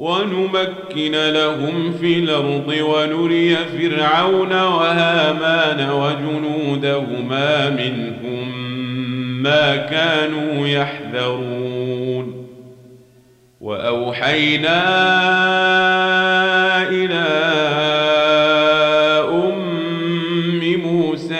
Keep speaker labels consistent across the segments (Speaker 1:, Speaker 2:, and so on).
Speaker 1: ونمكن لهم في الأرض ونري فرعون وهامان وجنودهما منهم ما كانوا يحذرون. وأوحينا إلى أم موسى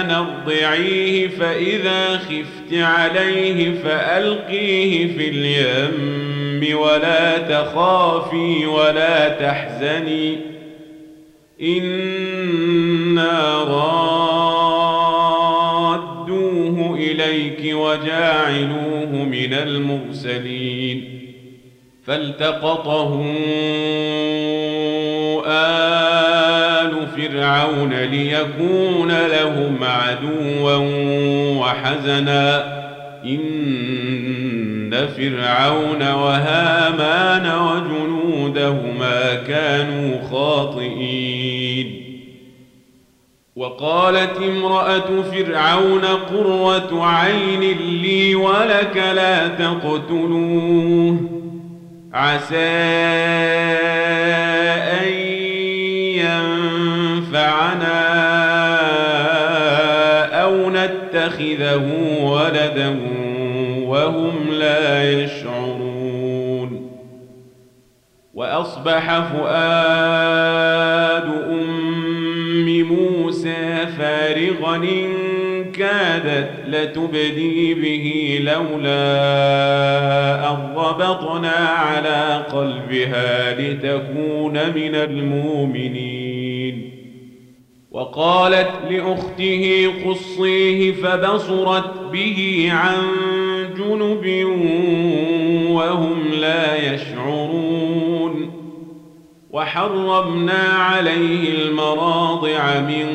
Speaker 1: أن أرضعيه فإذا خفت عليه فألقيه في اليم. ولا تخافي ولا تحزني. إنا رادوه إليك وجاعلوه من المرسلين. فالتقطه آل فرعون ليكون لهم عدوا وحزنا. إن فرعون وهامان وجنودهما كانوا خاطئين. وقالت امرأة فرعون قرة عين لي ولك لا تقتلوه. عسى أن ينفعنا أو نتخذه ولدا وهم لا يشعرون. وأصبح فؤاد أم موسى فارغا إن كادت لتبدي به لولا أن ربطنا على قلبها لتكون من المؤمنين. وقالت لأخته قصيه فبصرت به عن جنب وهم لا يشعرون. وحرمنا عليه المراضع من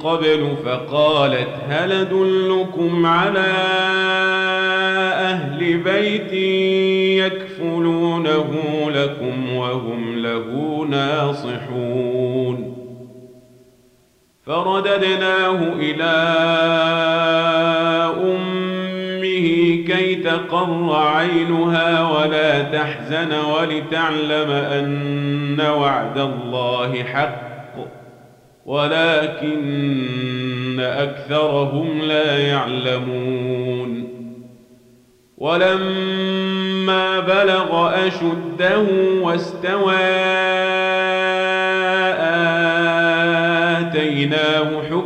Speaker 1: قبل فقالت هل أدلكم على أهل بيت يكفلونه لكم وهم له ناصحون؟ فرددناه إلى تقر عينها ولا تحزن ولتعلم أن وعد الله حق ولكن أكثرهم لا يعلمون. ولما بلغ أشده واستوى آتيناه حكما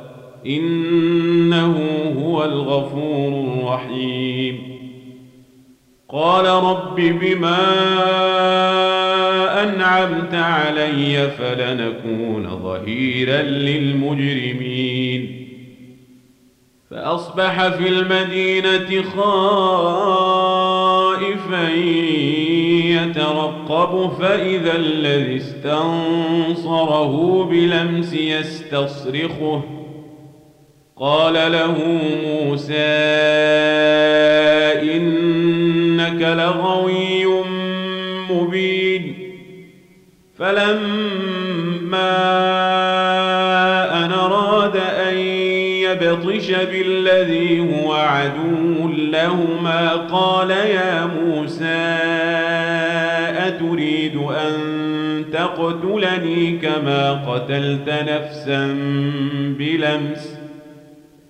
Speaker 1: إنه هو الغفور الرحيم. قال رب بما أنعمت علي فلنكون ظهيرا للمجرمين. فأصبح في المدينة خائفا يترقب فإذا الذي استنصره بلمس يستصرخه. قال له موسى إنك لغوي مبين. فلما يبطش بالذي هو عدو لهما قال يا موسى أتريد أن تقتلني كما قتلت نفسا بلمس؟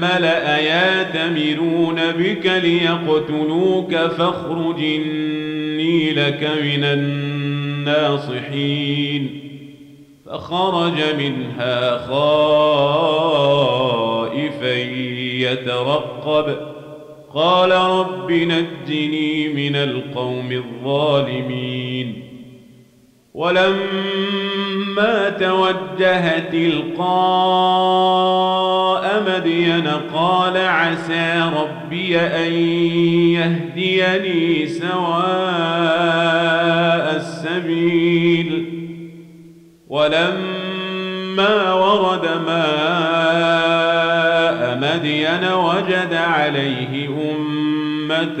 Speaker 1: ان الملأ ياتمرون بك ليقتلوك فاخرج إني لك من الناصحين. فخرج منها خائفا يترقب. قال رب نجني من القوم الظالمين. ولما توجه تلقاء مدين قال عسى ربي أن يهديني سواء السبيل. ولما ورد ماء مدين وجد عليه أمة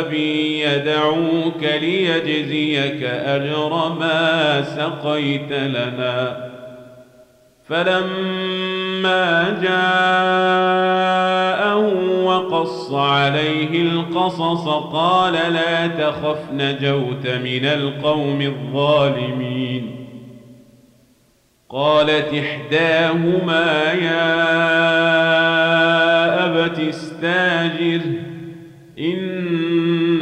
Speaker 1: أبي يدعوك ليجزيك أجر ما سقيت لنا. فلما جاءه وقص عليه القصص قال لا تخف نجوت من القوم الظالمين. قالت إحداهما يا أبت استاجر إن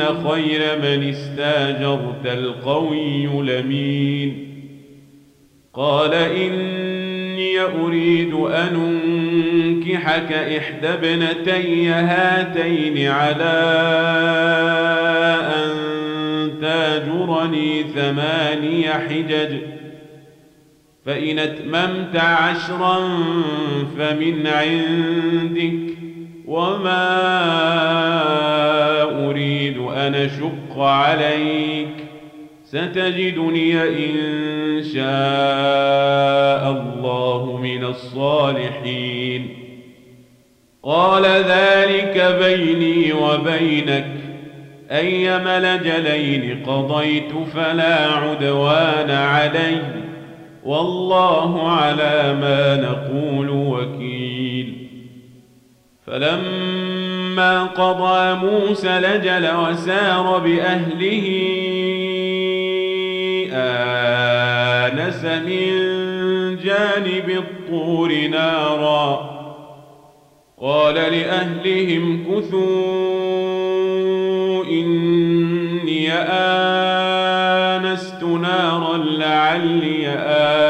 Speaker 1: خير من استاجرت القوي لمين قال إني أريد أن أنكحك إحدى ابنتي هاتين على أن تاجرني ثماني حجج. فإن أتممت عشرا فمن عندك. وما أريد أن أشق عليك ستجدني إن شاء الله من الصالحين قال ذلك بيني وبينك أيما لجلين قضيت فلا عدوان علي والله على ما نقول وكيل فلما قضى موسى لجل وسار بأهله آنس من جانب الطور نارا. قال لأهلهم كثوا إني آنست نارا لعلي آتيكم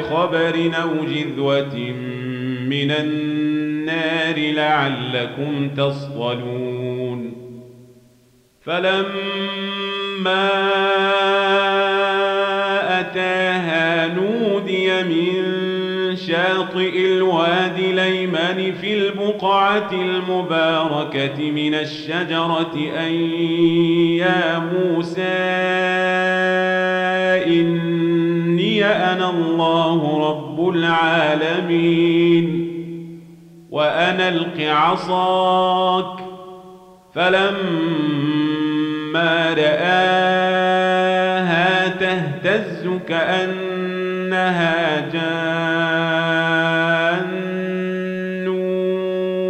Speaker 1: بخبر أو جذوة من النار لعلكم تصطلون. فلما أتاها نودي من شاطئ الوادي ليمن في البقعة المباركة من الشجرة أن يا موسى إني أنا الله رب العالمين وأنا الق عصاك فلما رآها تهتز كأنها جان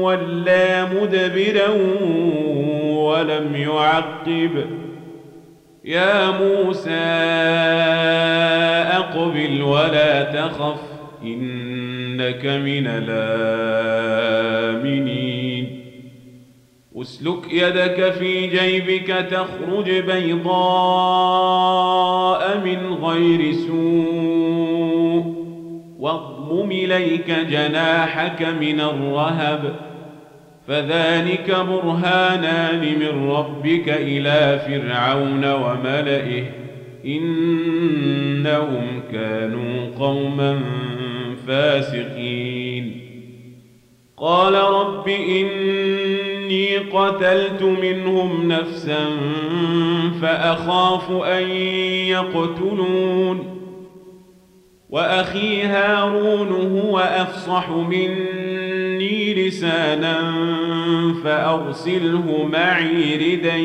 Speaker 1: ولا مدبرا ولم يعقب. يا موسى أقبل ولا تخف إنك من الآمنين. أسلك يدك في جيبك تخرج بيضاء من غير سوء. واضمم إليك جناحك من الرهب فذلك برهانان من ربك إلى فرعون وملئه. إنهم كانوا قوما فاسقين. قال رب إني قتلت منهم نفسا فأخاف أن يقتلون. وأخي هارون هو أفصح مني لسانا فأرسله معي ردا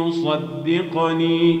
Speaker 1: يصدقني.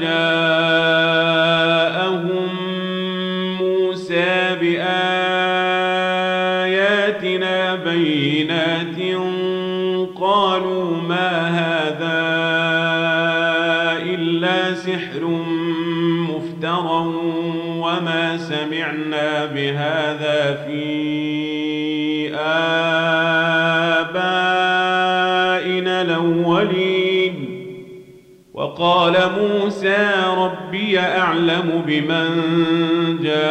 Speaker 1: جاءهم موسى بآياتنا بينات قالوا ما هذا إلا سحر مفترى وما سمعنا بهذا في وقال موسى ربي أعلم بمن جاء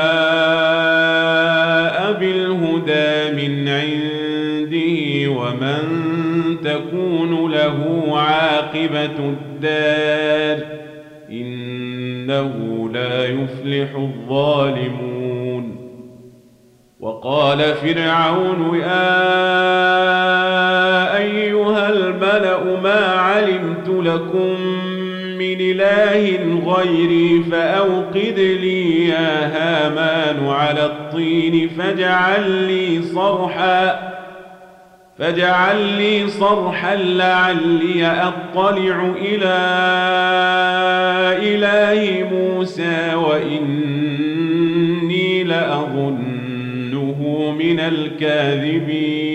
Speaker 1: بالهدى من عنده ومن تكون له عاقبة الدار إنه لا يفلح الظالمون. وقال فرعون يا أيها الملأ ما علمت لكم من إله غيري فأوقد لي يا هامان على الطين فاجعل لي صرحا فاجعل لي صرحا لعلي أطلع إلى إله موسى وإني لأظنه من الكاذبين.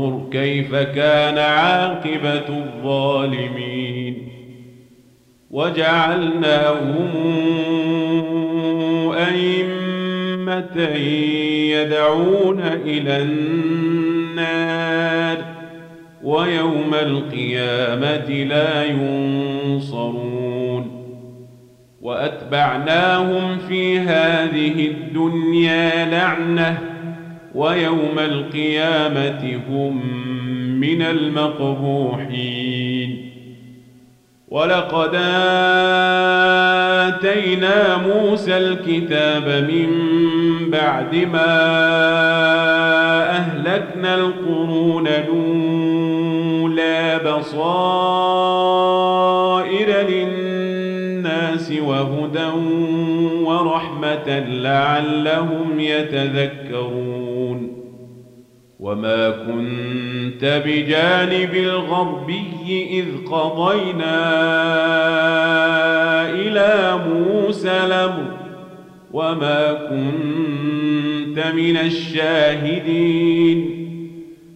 Speaker 1: فانظر كيف كان عاقبة الظالمين وجعلناهم أئمة يدعون إلى النار ويوم القيامة لا ينصرون وأتبعناهم في هذه الدنيا لعنة ويوم القيامة هم من المقبوحين. ولقد آتينا موسى الكتاب من بعد ما أهلكنا القرون الأولى بصائر للناس وهدى ورحمة لعلهم يتذكرون. وما كنت بجانب الغربي إذ قضينا إلى موسى الأمر وما كنت من الشاهدين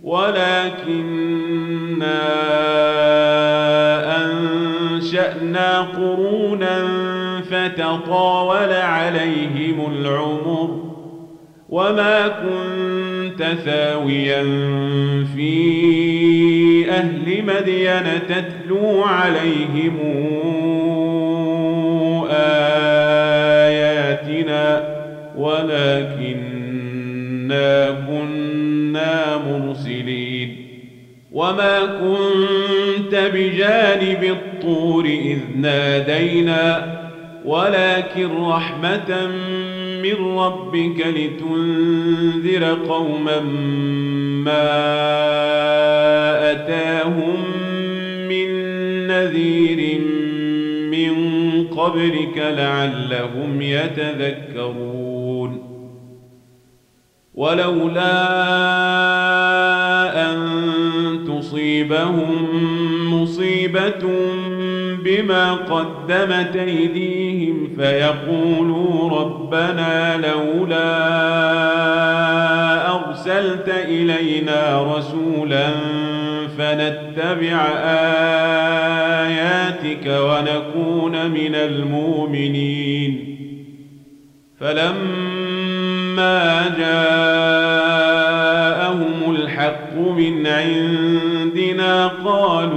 Speaker 1: ولكنا أنشأنا قرونا فتطاول عليهم العمر وما كنت ثاويا في أهل مدين تتلو عليهم آياتنا ولكنا كنا مرسلين وما كنت بجانب الطور إذ نادينا ولكن رحمة من ربك لتنذر قوما ما أتاهم من نذير من قبلك لعلهم يتذكرون. ولولا أن تصيبهم مصيبة بما قدمت أيديهم فيقولوا ربنا لولا أرسلت إلينا رسولا فنتبع آياتك ونكون من المؤمنين. فلما جاءهم الحق من عندنا قالوا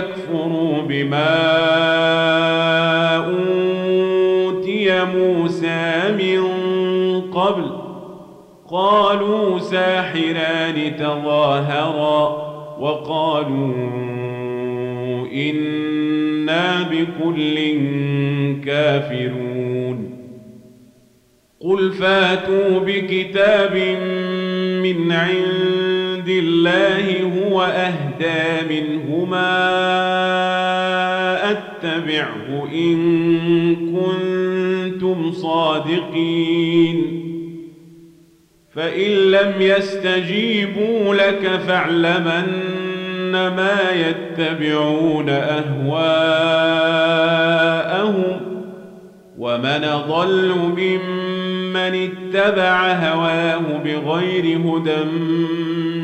Speaker 1: أولم يكفروا بما أوتي موسى من قبل قالوا ساحران تظاهرا وقالوا إنا بكل كافرون قل فاتوا بكتاب من عند الله هو أهدى منهما أتبعه إن كنتم صادقين. فإن لم يستجيبوا لك فاعلمن ما يتبعون أهواءهم ومن ضل ممن من اتبع هواه بغير هدى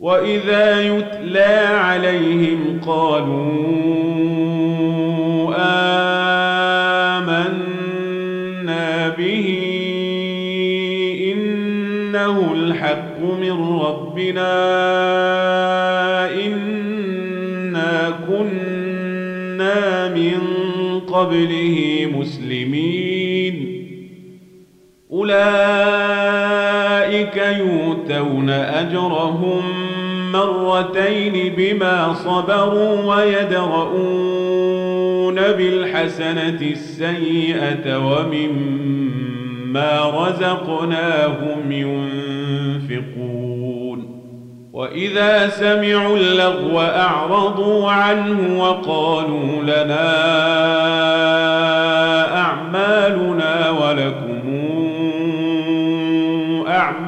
Speaker 1: وإذا يتلى عليهم قالوا آمنا به إنه الحق من ربنا إنا كنا من قبله مسلمين أولئك يؤتون أجرهم مرتين بما صبروا ويدرؤون بالحسنة السيئة ومما رزقناهم ينفقون. وإذا سمعوا اللغو أعرضوا عنه وقالوا لنا أعمالنا ولكم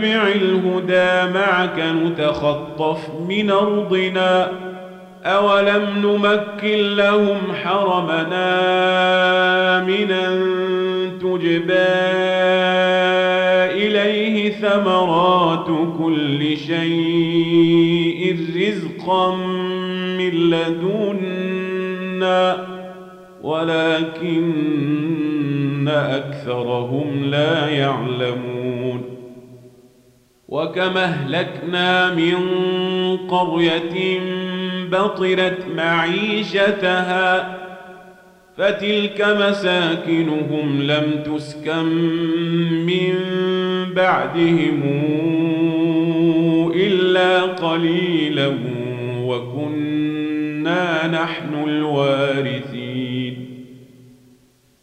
Speaker 1: نتبع الهدى معك نتخطف من أرضنا. أولم نمكن لهم حرمنا آمنا تجبى إليه ثمرات كل شيء رزقا من لدنا ولكن أكثرهم لا يعلمون. وكما أهلكنا من قرية بطرت معيشتها فتلك مساكنهم لم تسكن من بعدهم إلا قليلا وكنا نحن الوارثين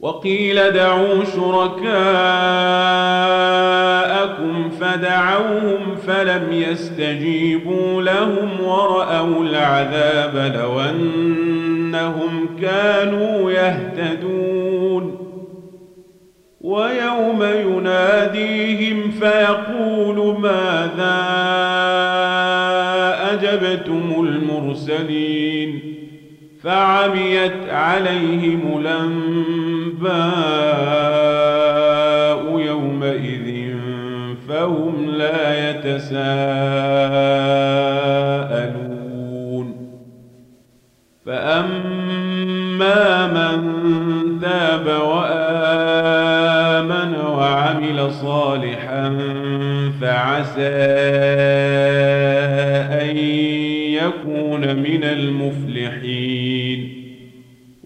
Speaker 1: وقيل دعوا شركاءكم فدعوهم فلم يستجيبوا لهم ورأوا العذاب لو أنهم كانوا يهتدون. ويوم يناديهم فيقول ماذا أجبتم المرسلين؟ فعميت عليهم يومئذ فهم لا يتساءلون. فأما من تاب وآمن وعمل صالحا فعسى أن يكون من المفلحين.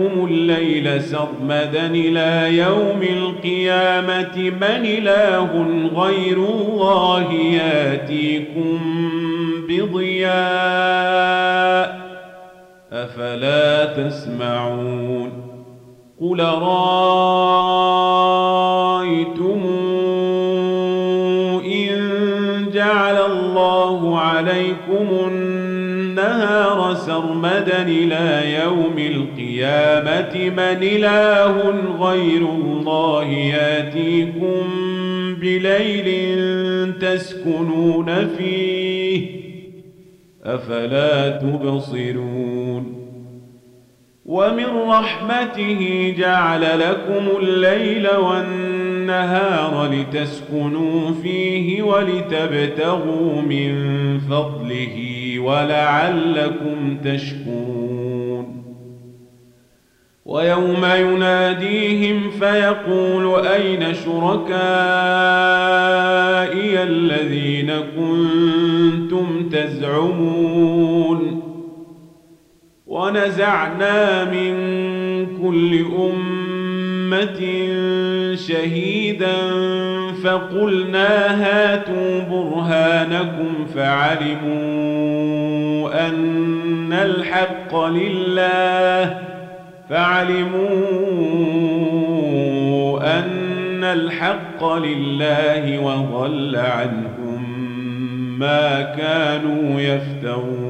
Speaker 1: عليكم الليل سرمدا إلى يوم القيامة من إله غير الله ياتيكم بضياء أفلا تسمعون قل رأيتم عليكم النهار سرمدا إلى يوم القيامة. من إله غير الله يأتيكم بليل تسكنون فيه. أفلا تبصرون؟ ومن رحمته جعل لكم الليل والنهار النهار لتسكنوا فيه ولتبتغوا من فضله ولعلكم تشكرون. ويوم يناديهم فيقول أين شركائي الذين كنتم تزعمون؟ ونزعنا من كل أمة شهيدا فقلنا هاتوا برهانكم فعلموا أن الحق لله فعلموا أن الحق لله وضل عنهم ما كانوا يفترون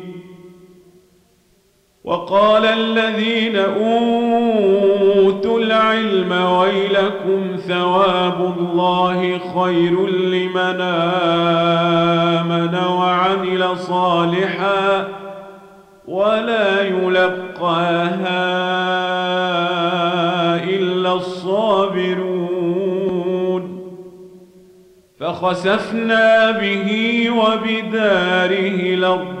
Speaker 1: وقال الذين أوتوا العلم ويلكم ثواب الله خير لمن آمن وعمل صالحا ولا يلقاها إلا الصابرون. فخسفنا به وبداره الأرض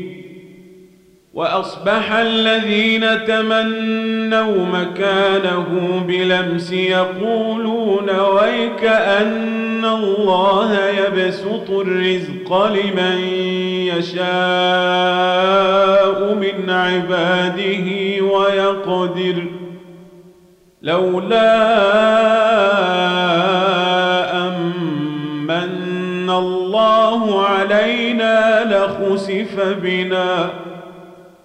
Speaker 1: وأصبح الذين تمنوا مكانه بلمس يقولون ويك أن الله يبسط الرزق لمن يشاء من عباده ويقدر لولا أمن الله علينا لخسف بنا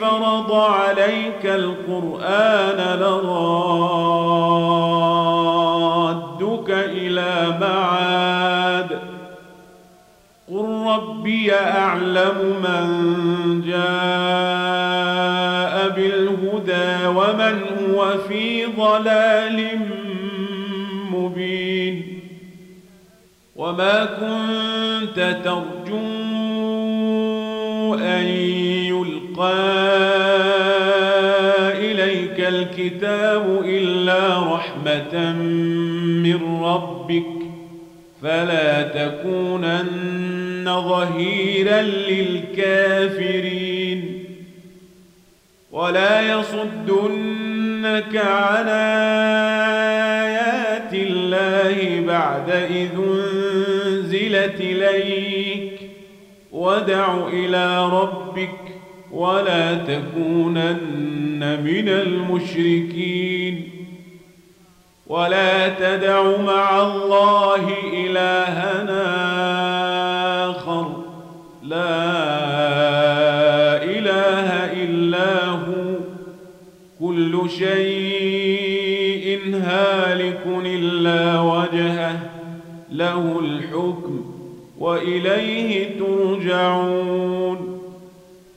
Speaker 1: فرض عليك القرآن لرادك إلى معاد. قل ربي أعلم من جاء بالهدى ومن هو في ضلال مبين. وما كنت ترجو أن يلقى إليك الكتاب إلا رحمة من ربك فلا تكونن ظهيرا للكافرين. ولا يصدنك عن آيات الله بعد إذ ودع إلى ربك ولا تكونن من المشركين ولا تدع مع الله إلهنا آخر لا إله إلا هو كل شيء هالك إلا وجهه له الحكم وإليه ترجعون.